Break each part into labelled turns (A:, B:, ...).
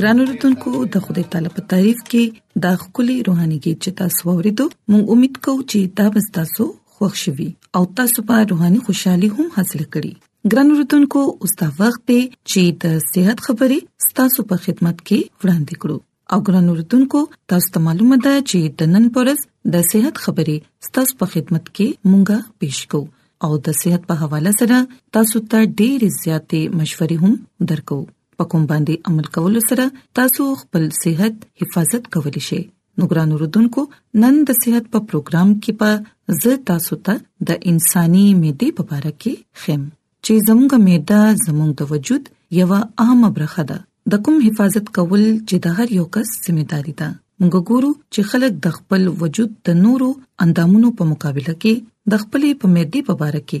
A: ګران اردوونکو د خدای تعالی په تعریف کې دا خولي روحاني کې چې تاسو ورېدو مونږ امید کوو چې دا به تاسو خوښ شي او تاسو په روحاني خوشحالي هم حاصل کړئ ګران اوردونکو اوس دا وخت دی چې د صحت خبرې ستاسو په خدمت کې وړاندې کړو او ګران اوردونکو تاسو ته معلومه ده چې د نن پرز د صحت خبرې ستاسو په خدمت کې مونږه پېښ کوو او د صحت په حواله سره تاسو ته ډېری زیاتې مشورې هم درکو په کوم باندې عمل کول سره تاسو خپل صحت حفاظت کولی شئ نو ګران اوردونکو نن د صحت په پروګرام کې په زه تاسو ته د انساني معدې په اړه کې خم چې زموږ معده زموږ د وجود یو اهم برخه ده د کوم حفاظت کول چې د هر یو کس ذمہ داری ده موږ ګورو چې خلک د خپل وجود د نورو اندامونو په مقابله کې د خپلې په معدې په اړه کې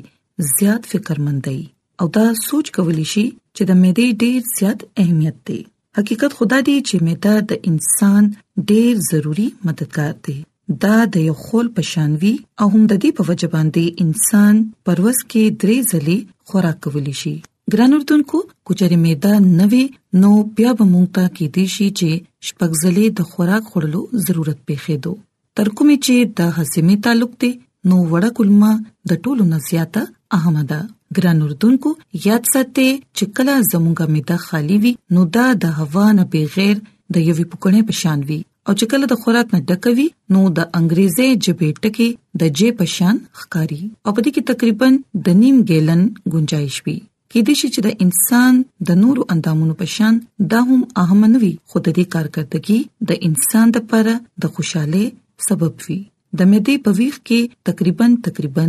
A: زیات فکرمندي او دا سوچ کولی شي چې د معدې ډیر زیات اهمیت دی حقیقت خدا دی چې معده د انسان ډیر ضروری مددگار دی دا د یو خول پشانوي او هم د دې په وجه باندې انسان پروس کې درې ځلې خوراک کولی شي ګران اردوونکو کوچري معده نوي نو بیا به مونږ ته کې دي شي چې شپږ ځلې د خوراک خورلو ضرورت پېښې دو تر کومې چې د حسیمه تعلق دی نو وړه کلمه د ټولو نه زیاته اهمه ده ګران اردوونکو یاد ساتئ چې کله زموږه میده خالی وي نو دا د هوا نه بغیر د یوې پکړې پشان وي او چې کله د خوراک نه ډکوي نو د انګريزي جبې ټکي د جې پشان ښکاری او په دې کې تقریبا د نیم ګیلن گنجائش وي کې د شي چې د انسان د نورو اندامونو په شان دا هم اهم نه وي خو د دې کارکړتګي د انسان د پر د خوشاله سبب وي د مېدې په ویخ کې تقریبا تقریبا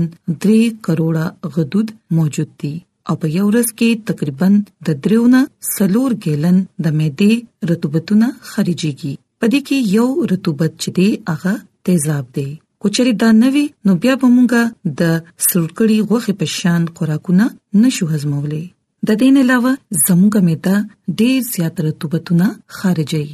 A: 3 کروڑه غدود موجود دي او په یو ورځ کې تقریبا د دریونه سلور ګیلن د مېدې رطوبتونه خارجيږي پدې کې یو رطوبت چې دی هغه تیزاب دی کوچري دا نه وي نو بیا به مونږه د سلوړکړي غوخه په شان خوراکونه نشو هضمولې د دې نه علاوه زموږه معده ډېر زیات رطوبتونه خارجي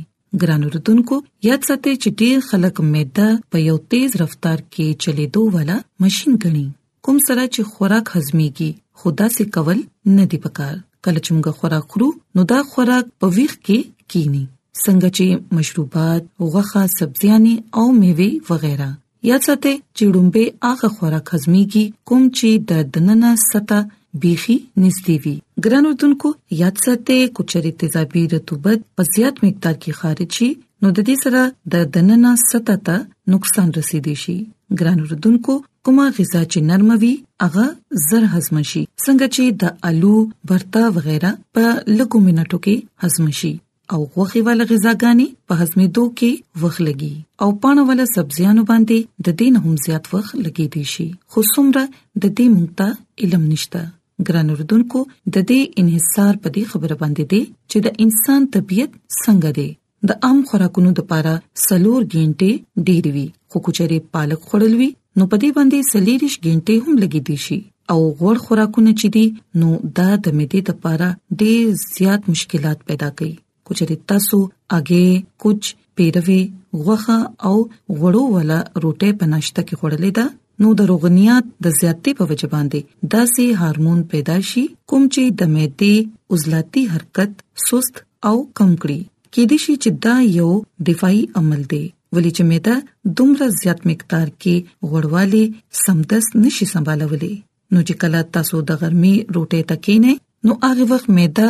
A: ګران اردوونکو یاد ساتئ چې ډېر خلک معده په یو تیز رفتار کې چلیدو والا ماشين غني کوم سره چې خوراک هضميږي خو دا څه کول نه دی پکار کله چې موږ خوراک خورو نو دا خوراک په ویخ کې کینی څنګه چې مشروبات غوخه سبزيانې او میوه وغیرہ یا ساته چې ډومبه هغه خوراک هضميږي کوم چې د دننه ستا بیخي نږدې وي ګران اردوونکو یاد ساتئ کوچري تیزابي رطوبت په زیات مقدار کې خارج شي نو د دې سره د دننه ستا ته نقصان رسیدي شي ګران اردوونکو کومه غذا چې نرمه وي هغه زر هضم شي څنګه چې د الو برتا وغیرہ په لکو منټو کې هضم شي او غوخي والا غذاګانی په هضمېدو کې وخت لګي او پانه والا سبزيانو باندې د دین هم زیات وخت لګي دي شي خو څومره د دې مونږه علم نشته ګران اردوونکو د دې انحصار په دې خبره باندې دي چې د انسان طبيعت څنګه دی د عام خوراکونو لپاره سلور غنټې ډېر وي خو کچري پالک خورل وي نو په دې باندې سلیریش غنټې هم لګې دي شي او غوړ خوراکونه چې دي نو دا د معدې لپاره ډېر زیات مشکلات پیدا کوي کچري تاسو اگې کوچ پیروي غوخه او غوړو ولا روټه پناشته کې خورلې ده نو د روغنیات د زیاتې په وجه باندې داسې هورمون پیدا شي کوم چې د معدې عضلاتي حرکت سست او کم کړي کې دي شي چې دا یو دفاعي عمل دی ولې چې معده دومره زیات مقدار کې غوړواله سمدس نشي سمبالولې نو چې کله تاسو د ګرمي روټه تکینې نو هغه وخت معده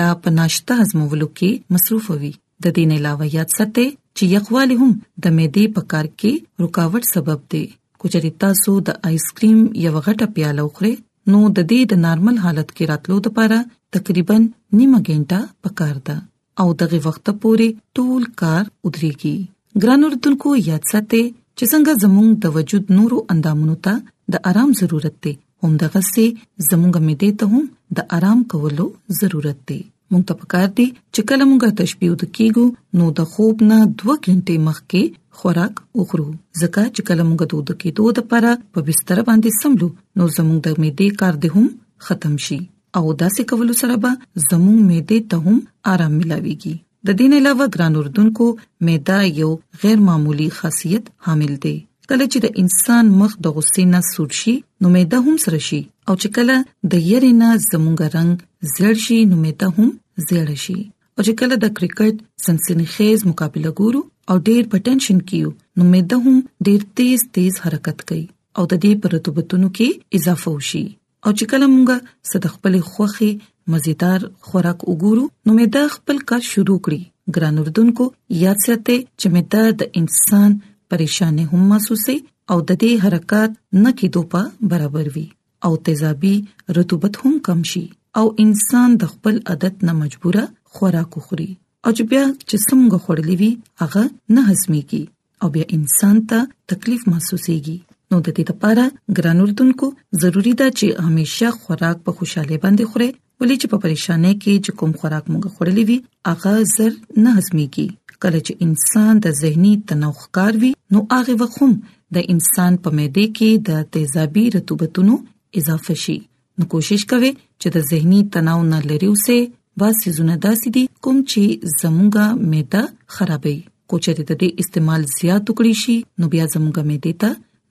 A: لا پناشته هضمولو کې مصروف وي د دې نه علاوه یاد ساتئ چې یخوالی هم د معده په کار کې رکاوټ سبب دی کوچري تاسو د آیس کریم یو غټه پیاله وخورئ نو د دې د نارمل حالت کې راتلو لپاره تقریبا نیمه غنټه پکار ده او دغه وخت پورې ټول کار ودرېږي ګران اردوونکو یاد ساتئ چې څنګه زموږ د وجود نورو اندامونو ته د آرام ضرورت دی هم دغه سي زموږ مېده ته هم د آرام کولو ضرورت دی مونږ ته پکار دي چې کله مونږ تشبيه د کیګو نو د خوب نه 2 غنټه مخکې خوراک وخورو ځکه چې کله مونږ د ود کېدو لپاره په بستر باندې سملو نو زموږ د معدې کار د هم ختم شي او داسې کولو سره به زموږ معده ته هم آرام ملاويږي د دین علاوه ګران اردوونکو معده یو غیر معمولی خاصیت حامل دی کله چې د انسان مخ د غصې نه سور شي نو معده هم سره شي او چې کله د یری نه زموږ رنگ زړ شي نو معده هم زړ شي او چې کله د کرکټ سنسنی خیز مقابله ګورو او ډیر په ټینشن کیو نو معده هم ډیر تیز تیز حرکت کوي او د دې پرتوبتونو کې اضافه وشي او چې کله مونږه ست خپل خوخي مزیدار خوراک وګورو نو مې دا خپل کار شروع کړی ګران اردوونکو یاد ساتئ چې مې دا د انسان پریشانې هم محسوسې او د دې حرکت نه کېدو په برابر وي او تیزابي رطوبت هم کم شي او انسان د خپل عادت نه مجبوره خوراک خوري او چې بیا چې څنګه خورلې وي هغه نه هضميږي او بیا انسان ته تکلیف محسوسيږي نو د دې لپاره ګران اردوونکو ضروری ده چې همیشه خوراک په خوشاله باندې خوري ولې چې په پریشانه کې چې کوم خوراک موږ خورلې وي هغه زر نه هضميږي کله چې انسان د زهني تنوع ښکار وي نو هغه وخت هم د انسان په معده کې د تیزابي رطوبتونو اضافه شي نو کوشش کوي چې د زهني تناو نه لري اوسه باسي زونه داسې دي کوم چې زموږه معده خرابوي کوچري د دې استعمال زیات وکړي شي نو بیا زموږه معده ته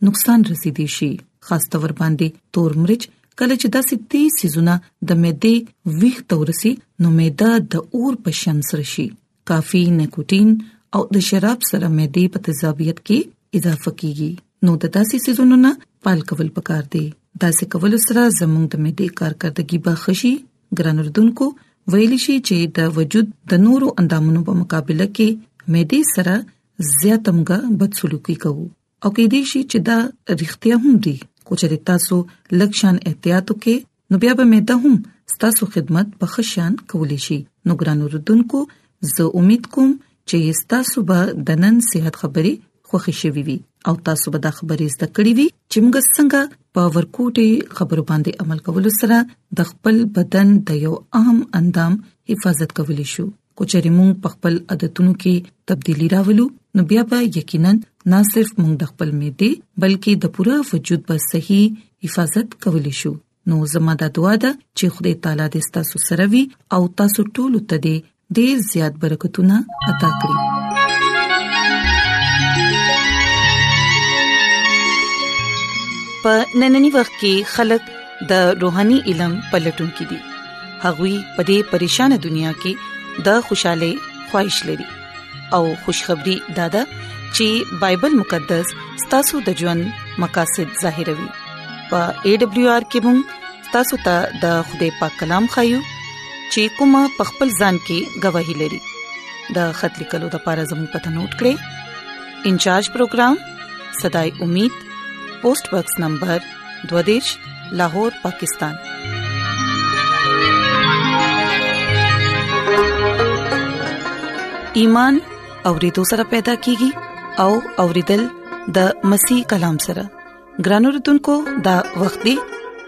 A: نقصان رسیدي شي خاص تور باندې تور مرچ کله چې داسې تي سيزونه د معده ویخ تورسي نو معده د اور په شمس رشي کافي نیکوتین او د شراب سره مې دی په تیزابیت کې اضافه کیږي نو د داسې سيزونو نه پال کول پکار دي داسې کول سره زموږ د معدې کارکردګي به خشي ګران اردوونکو ویل شي چې د وجود د نورو اندامونو په مقابله کې معدې سره زیاتمګه بدسلوکی کوو او کې دې شي چې دا رښتیا هم دي کو چې تاسو لکشان احتیاط وکې نو بیا به مې ته هم تاسو خدمت په خشان کولې شي نو ګران اوردونکو زه امید کوم چې تاسو به د نن صحت خبرې خوښی شوي وي او تاسو به د خبرې زده کړې وي چې موږ څنګه په ورکوټي خبرو باندې عمل کول سره د خپل بدن د یو اهم اندام حفاظت کولی شو کوچري مونږ په خپل عادتونو کې تبدیلی راولو نو بیا به یقینا نه صرف مونږ د خپل معده بلکې د پوره وجود به صحیح حفاظت کولی شو نو زموږ د دعا ده چې خدای تعالی دې تاسو سره وي او تاسو ټول ته دې ډېر زیات برکتونه عطا کړي په ننني وخت کې خلک د روحاني علم پلټونکو دي هغوی په دې پریشان دنیا کې د خوشاله خوښش لري او خوشخبری دادا چې بایبل مقدس ستاسو د ژوند مقاصد ظاهروي په ای ډبلیو آر کې هم تاسو ته د خدای پاک کلام خایو چې کومه په خپل ځان کې گواہی لري د خط لیکلو د پاره زموږ پته نوٹ کړئ انچارج پروگرام صداي امید پوسټ باکس نمبر 1 دوادش لاهور پاکستان ایمان اورېدو سره پیدا کیږي او اورېدل د مسیح کلام سره ګرانو رتونکو دا وخت دی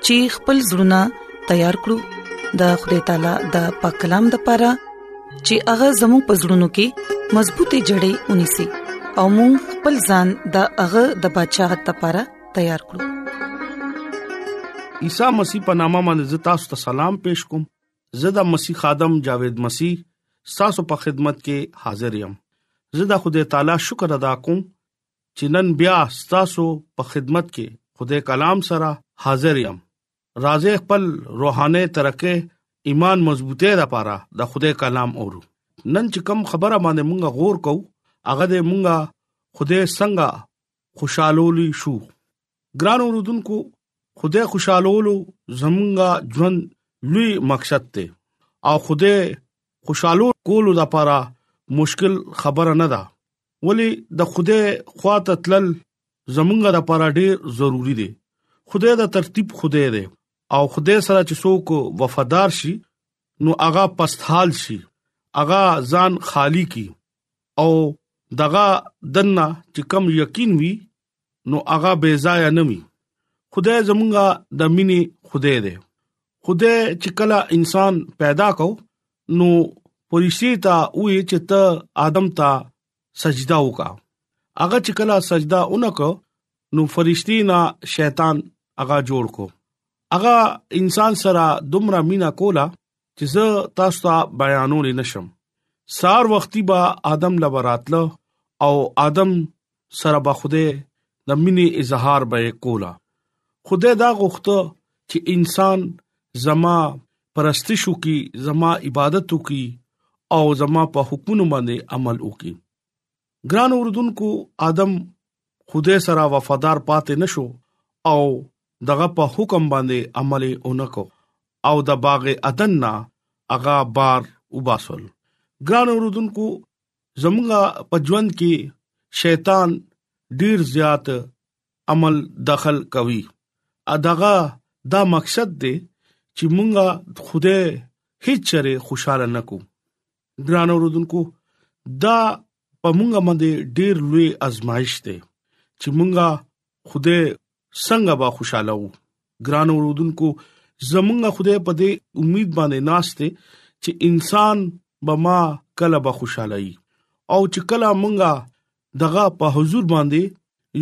A: چې خپل زړونه تیار کړو د خدای تعالی د پاک کلام د پاره چې هغه زمو په زړونو کې مضبوطې جړې ونی سي او موږ خپل ځان د هغه د بچاغت لپاره تیار کړو
B: عیسی مسیح په نامه باندې تاسو ته سلام پېښ کوم زه د مسیح خادم جاوید مسیح تاسو په خدمت کې حاضر یم زه د خدای تعالی شکر ادا کوم چې نن بیا تاسو په خدمت کې خدای کلام سره حاضر یم راځي خپل روحاني ترقه ایمان مضبوطه لپاره د خدای کلام اورو نن چې کوم خبره باندې مونږه غور کوو هغه دې مونږه خدای څنګه خوشالولي شو ګران اوردونکو خدای خوشالولو زمونږه ژوند لوی مقصد ته او خدای خوشالو کولو لپاره مشکل خبره نه ده ولی د خدای خواته تلل زمونږه لپاره ډیر ضروری دی خدای دا ترتیب خدای دی او خدای سره چې څوک وفادار شي نو هغه پستحال شي هغه ځان خالی کی او دغه دنه چې کم یقین وي نو هغه بے ځای نه وي خدای زمونږه د مینې خدای دی خدای چې کله انسان پیدا کو نو پولیسي ته وې چې ته ادم ته سجده وکا هغه چې کله سجده اونکو نو فرشتي نه شیطان هغه جوړ کو هغه انسان سره دومره مینا کولا چې زه تاسو ته بیانول نشم سار وختي با ادم لبراتله او ادم سره به خوده د مینې اظهار به کولا خوده دا غوښته چې انسان زما پرستشو کی زما عبادتو کی او زما په حکمونو باندې عمل وکي ګران اوردونکو ادم خدای سره وفادار پاتې نشو او دغه په حکم باندې عمل اونکو او د باغ عدن نه اغا بار وباسل ګران اوردونکو زمونږه په ژوند کې شیطان ډیر زیات عمل دخل کوي اداغه دا مقصد دی چې مونږه خوده هیڅ چره خوشاله نکو ګران اوردونکو دا په مونږه باندې ډیر لوی ازمایش دی چې مونږه خوده څنګه با خوشاله وو ګران اوردونکو زمونږه خوده په دې امید باندې ناشته چې انسان به ما کله به خوشاله وي او چې کله مونږه دغه په حضور باندې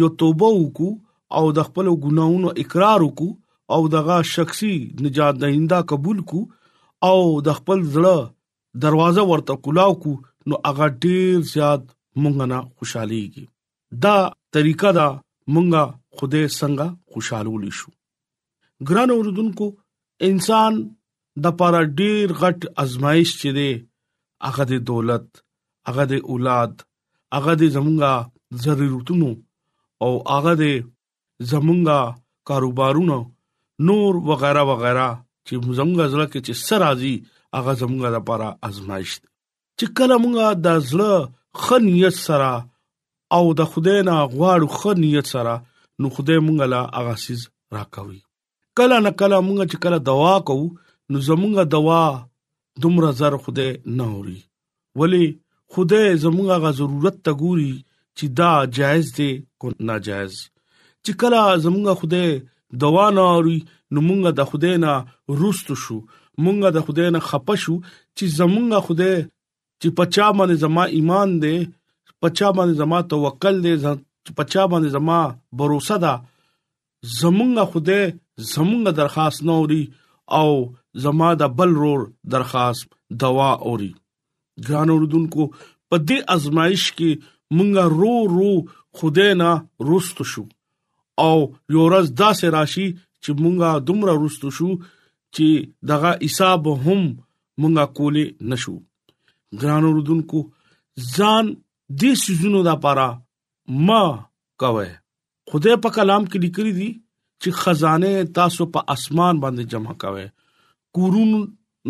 B: یو توبه وکړو او د خپل ګناونو اقرار وکړو او دغه شخصي نجات دهنده قبول کو او د خپل زړه دروازه ورته کلاو کو نو هغه ډیر زیات مونږ نه خوشاليږي دا طریقه دا مونږه خوده څنګه خوشالول شو ګران اوردونکو انسان د پاره ډیر غټ ازمایش چې دی هغه د دولت هغه د اولاد هغه د زمونږه ضرورتونو او هغه د زمونږه کاروبارونو نور وغیرہ وغیرہ چې زمونږه ځل کې چې سر راځي هغه زمونږه لپاره ازمایش دی چې کله موږ د زړه خنیت سره او د خدای نه غواړو خنیت سره نو خدای موږ لا هغه سیز راکوي کله نه کله موږ چې کله دوا کوو نو زموږ دوا دومره زر خدای نه اوري ولی خدای زموږه ضرورت ته ګوري چې دا جایز دی کو ناجایز چې کله زمونږ خوده دوا نه اوري نو مونږه د خوده نه روست شو مونږه د خوده نه خپه شو چې زمونږ خوده چې پچا باندې زما ایمان دی پچا باندې زما توکل دی پچا باندې زما باور ده زمونږ خوده زمونږ درخواست نه اوري او زما د بل رور درخواست دوا اوري ګران اوردونکو په دې ازمایش کې مونږه رو رو خوده نه روست شو او یو ورځ داسې راشي چې مونږه دومره روست شو چې دغه حساب هم مونږه کولې نشو ګران اوردونکو ځان دې سيزونو د پاره مه کوي خدای په کلام کې لیکلي دي چې خزانه تاسو په اسمان باندې جمع کوي کورون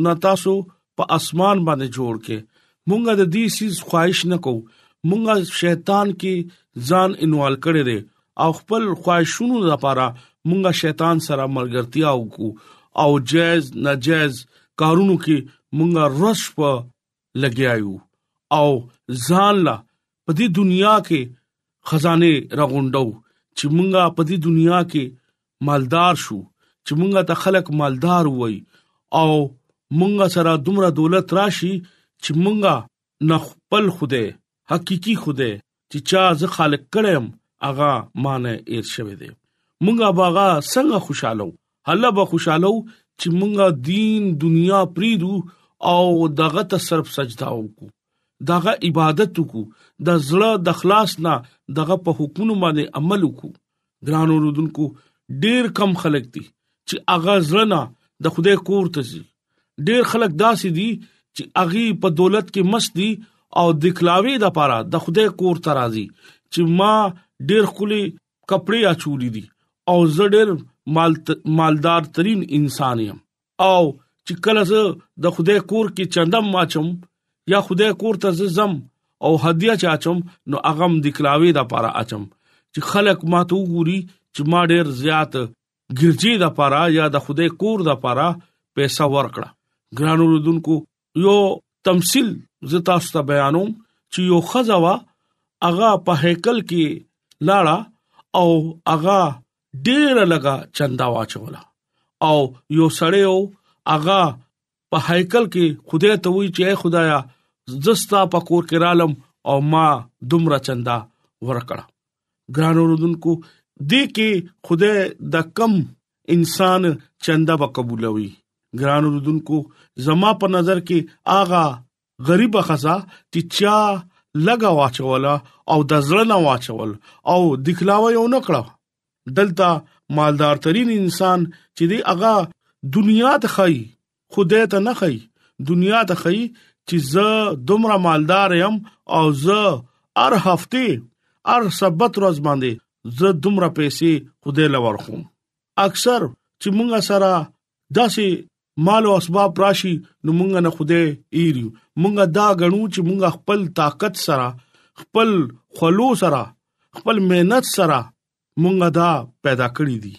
B: نه تاسو په اسمان باندې جوړ کې مونږه د دې سیس خواهش نکو مونږه شیطان کې ځان انوال کړي دي او خپل خواهشونو لپاره مونږه شیطان سره ملګرتیا وکړو او جائز ناجائز کارونو کې مونږه رش په لګیا یو او ځان لا په دې دنیا کې خزانه راغونډو چې مونږه په دې دنیا کې مالدار شو چې مونږه ته خلک مالدار وای او مونږه سره دومره دولت راشي چې مونږه نه خپل خوده حقيقي خوده چې چا زه خالق کړم اغا مانه ایر شوی دی مونږه باغا څنګه خوشاله هله به خوشاله چې مونږه دین دنیا پریدو او دغه ته صرف سجدا وکړو دغه عبادت وکړو د زړه د خلاص نه دغه په حکم باندې عمل وکړو ګران اوردونکو ډیر کم خلک دي چې اغه زړه د خدای کور ته ځي ډیر خلک داسې دي چې اغي په دولت کې مست دي او د کلاوي د پاره د خدای کور ته راځي چې ما ډیر خولي کپڑے اچولې دي او زه ډیر مال مالدار ترين انسان يم او چې کله زه د خدای کور کې چندم ماچم یا خدای کور ته زم او هدیه چاچم نو اغم د کلاوي د پاره اچم چې خلک ما ته وګوري چې ما ډیر زیات ګرځي د پاره یا د خدای کور د پاره پیسې ورکړه ګرانو رودونکو یو تمثيل زتا ست بیانوم چې یو خزوا اغا په هیکل کې لاړه او اغا ډیر لګا چندا واچولا او یو سړی او اغا په هیکل کې خدای ته وی چې خدایا زستا په کور کې رالم او ما دومره چندا ورکړه ګران اوردونکو دې کې خدای د کم انسان چنده به قبولوي ګران اوردونکو زما په نظر کې آغا غریب خزا چې چا لګا واچولا او د زړه نه واچول او دخلاوه یو نکړه دلته مالدار ترين انسان چې دی هغه دنیا ته خای خدای ته نه خي دنیا ته خي چې زه دومره مالدار يم او زه هر هفته هر سبت ورځ باندې زه دومره پیسې خدای لور خوم اکثر چې مونږه سره داسې مال او اسباب راشي نو مونږه نه خوده ایریو مونږه دا غنو چې مونږه خپل طاقت سره خپل خلو سره خپل مهنت سره مونږه دا پیدا کړی دي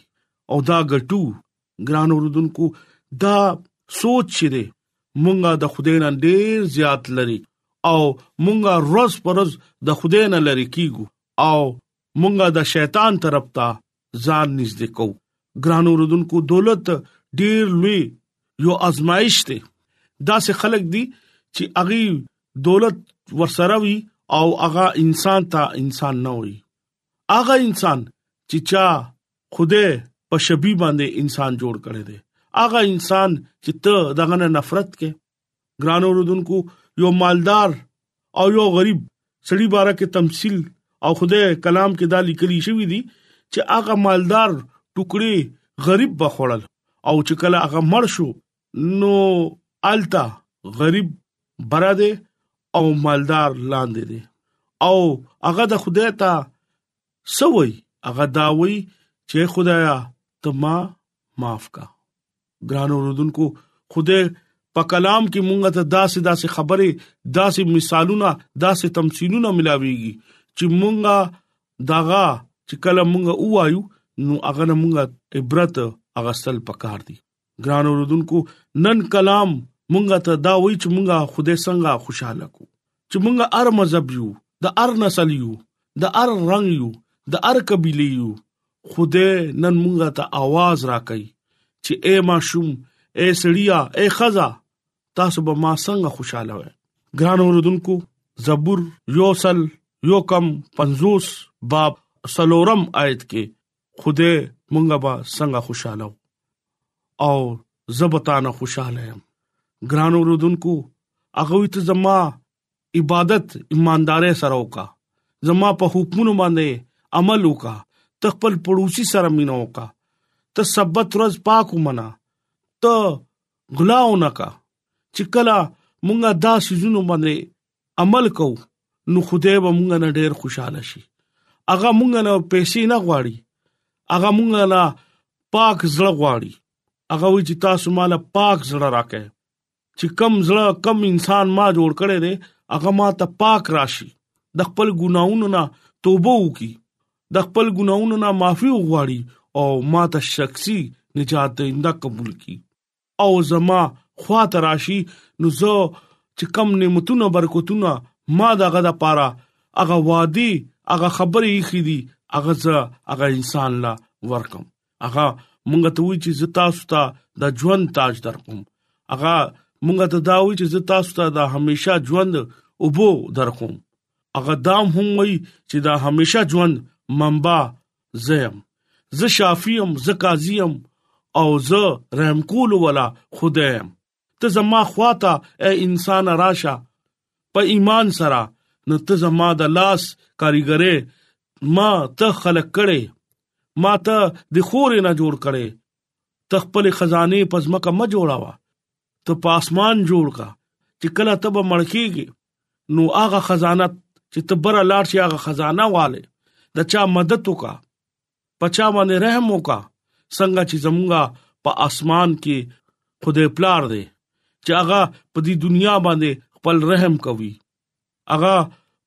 B: او دا ګټو ګران اوردونکو دا سوچ چیرې مونږه د خدای نه ډیر زیات لري او مونږه روز پرز د خدای نه لری کیګو او مونږه د شیطان طرف ته ځان نږدې کو ګران اوردونکو دولت ډیر لوی یو ازمایش دی دا سه خلک دي چې اغي دولت ورسره وي او هغه انسان ته انسان نه وي هغه انسان چې چا خوده په شبي باندې انسان جوړ کړي دي هغه انسان چې ته دغه نه نفرت کې ګرانو رودونکو یو مالدار او یو غریب سړي باره کې تمثيل او خوده کلام کې دا لیکلي شوی دی چې هغه مالدار ټوکړي غریب بخوړل او چې کله هغه مړ شو نو التا غریب برا دی او مالدار لاندې دی او هغه د خدای ته سوي هغه دا وی چې خدایا ته ما معاف کا ګران اوردونکو خدای په کلام کې مونږ ته داسې داسې خبره داسې مثالونه داسې تمثيلونه ملاويږي چې مونږه داغه چې کله مونږه وایو نو هغه مونږه عبرت اغستل پکار دي ګران اوردونکو نن کلام مونږه ته دا وایي چې مونږه خوده څنګه خوشاله کو چې مونږه ار مذهب یو د ار نسل یو د ار رنگ یو د ار قبيله یو خوده نن مونږه ته आवाज راکړي چې اے ماشوم اے سړیا اے خزا تاسو به ما څنګه خوشاله وای ګران اوردونکو زبور یوسل یو کم 50 باب سلورم آیت کې خوده مونږه به څنګه خوشاله او زبتانه خوشاله یم ګران اوردونکو هغه ته زما عبادت ایماندارې سره وکا زما په حکمونو باندې عمل وکا تخپل پړوسی سره مينو وکا ته سبت ورځ پاک ومنه ته غلاونه کا چې کله مونږه دا سيزونو باندې عمل کو نو خدای به مونږ نه ډیر خوشاله شي هغه مونږ نه پیسې نه غواړي هغه مونږ نه پاک زړه غواړي هغه وی چې تاسو مال پاک زړه راکې چې کم زړه کم انسان ما جوړ کړي دي هغه ما ته پاک راشي د خپل ګناونو نه توبه وکي د خپل ګناونو نه معافي وغواړي او ما ته شخصي نجات دینده قبول کړي او زما خوا ته راشي نو زه چې کم نعمتونه برکتونه ما دغه د پاره هغه وادي هغه خبرې یې خېدي هغه زه هغه انسان لا ورکم هغه مونږ ته وی چې زتا ستا د ژوند تاج درکوم هغه مونږ ته دا وی چې زتا ستا د همیشا ژوند او بو درکوم هغه دام هم وی چې دا همیشا ژوند منبع زم زه شافیم زه قاضیم او زه رحم کول ولا خدایم ته زما خواته اے انسان راشه په ایمان سره نو ته زما د لاس کاریګره ما ته خلق کړي ما ته د خورې نه جوړ کړي تخپل خزانه پزمکه ما جوړاوه ته په اسمان جوړ کا چې کله ته به مړکیږي نو هغه خزانه چې ته بره لاړ شي هغه خزانه والے د چا مدد وکا پچا باندې رحم وکا څنګه چې زمونږه په اسمان کې خدای پلار دی چې هغه په دې دنیا باندې خپل رحم کوي هغه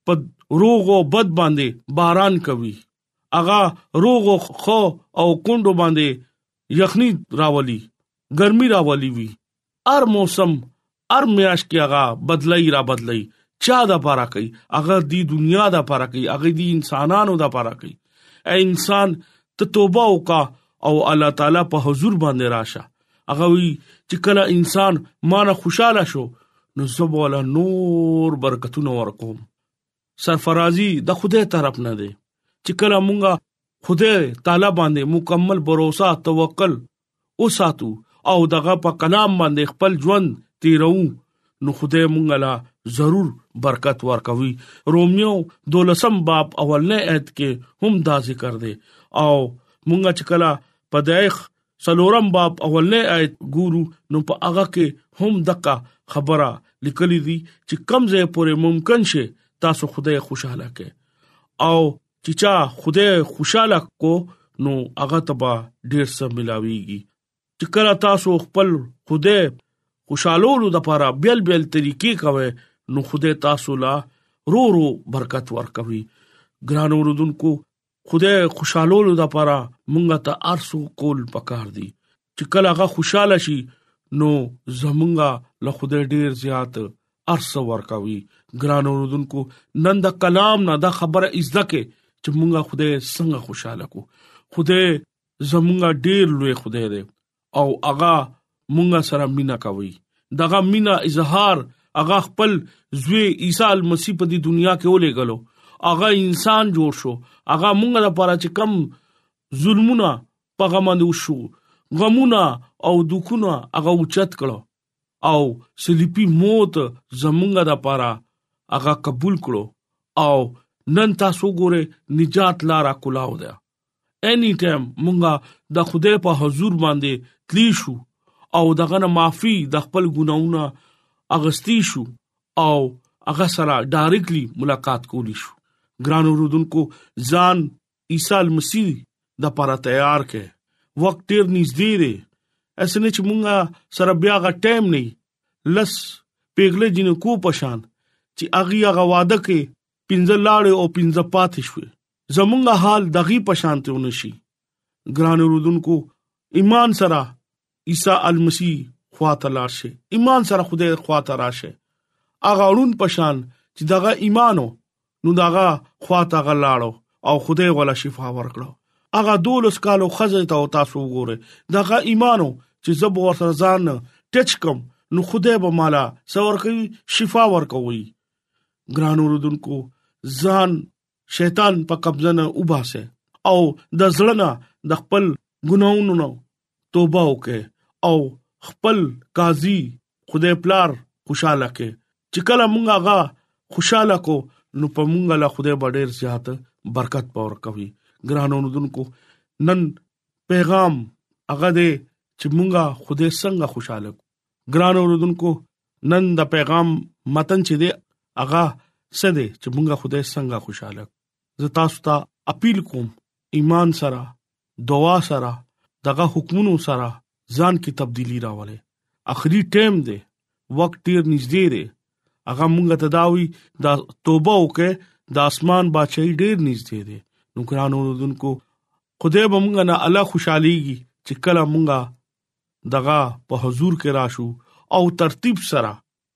B: په روغ او بد باندې باران کوي هغه روغ خو او کندو باندې یخنی راولي ګرمي راولي وي هر موسم هر میاش کې هغه بدلای را بدلای چا د پاره کوي هغه دی دنیا د پاره کوي هغه دی انسانانو د پاره کوي اے انسان ته توبه وکا او الله تعالی په حضور باندې راشه هغه وی چې کله انسان مان خوشاله شو نو زبول نور برکتونه ورکوم سرفرازي د خدای طرف نه دی چې کله مونږه خدای تعالی باندې مکمل باور او توکل وساتو او دغه په کلام باندې خپل ژوند تیرو نو خدای مونږ لا ضرور برکت ورکوي روميو دولسم باب اولنې آیت کې هم دا ذکر دی او مونږه چې کله پدایخ سلورم باب اولنې آیت ګورو نو په هغه کې هم دغه خبره لیکلې دي چې کمزې پورې ممکن شي تاسو خدای خوشاله کړئ او چې چا خدای خوشاله کو نو هغه تبا ډیر څه ملاويږي چې کله تاسو خپل خدای خوشالولو د لپاره بیل بیل طریقې کوي نو خدای تاسو لا رو رو برکت ورکوي ګران اوردونکو خدای خوشالولو د لپاره مونږه ته ارسو کول پکار دي چې کله هغه خوشاله شي نو زمونږه له خدای ډیر زیات ارس ورکوي ګران اوردونکو نن د کلام نه د خبره عزت کې چې مونږه خدای څنګه خوشاله کو خدای زمونږه ډیر لوی خدای دی او هغه مونږه سره مینا کوي دغه مینا اظهار هغه خپل زوی عیسی مسیح په دې دنیا کې ولې غلو هغه انسان جوړ شو هغه مونږه لپاره چې کم ظلمونه پغمندو شو غمونه او دکونه هغه اوچت کړو او سلیپی موت زمونږه د پاره هغه قبول کړو او نن تاسو ګوره نجات لارا کولاو ده اني ټایم مونږه د خدای په حضور باندې تلی شو او دغه نه معافي د خپل ګناونه اغستی شو او هغه سره ډایرکټلی ملاقات کولی شو ګران اوردونکو ځان عیسی مسیح د لپاره تیار کړي وخت ډیر نږدې دی اسنه چې مونږه سره بیا غا ټایم نه لس پیغله جنکو پشان چې اغي هغه واده کې پنځه لاړې او پنځه پاتې شوې زمونږ حال دغي پشانته ونشي ګران رودونکو ایمان سره عیسی المسی خواته لار شي ایمان سره خدای خواته راشه اغه اړون پشان چې دغه ایمانو نو دغه خواته غلاړو او خدای غلا شفا ورکړو اغه دولس کالو خزه ته تاسو وګوره دغه ایمانو چې زب ورته ځان ټچ کم نو خدای به مالا سور کوي شفا ورکوي ګران اوردونکو ځان شیطان په قبضه نه وباسه او د زړه نه د خپل ګناونو نه توبه وکړه او خپل قاضي خدای پلار خوشاله کړي چې کله مونږه غا خوشاله کو نو په مونږه له خدای ډېر زیات برکت پور کوي
A: ګرانو ندونکو نن پیغام هغه دی چې مونږه خوده څنګه خوشاله کو ګران اوردونکو نن د پیغام متن چې دی هغه څه دی چې مونږه خوده څنګه خوشاله کو زه تاسو ته اپیل کوم ایمان سره دعا سره دغه حکمونو سره ځان کې تبدیلی راولې اخري ټیم دی وخت ډیر نږدې دی هغه مونږ ته داوي دا توبه وکړه د اسمان بچي ډیر نږدې دی نو ګران اوردونکو خدای به مونږ نه الله خوشاليږي چې کله مونږه دغه په حضور کې راشو او ترتیب سره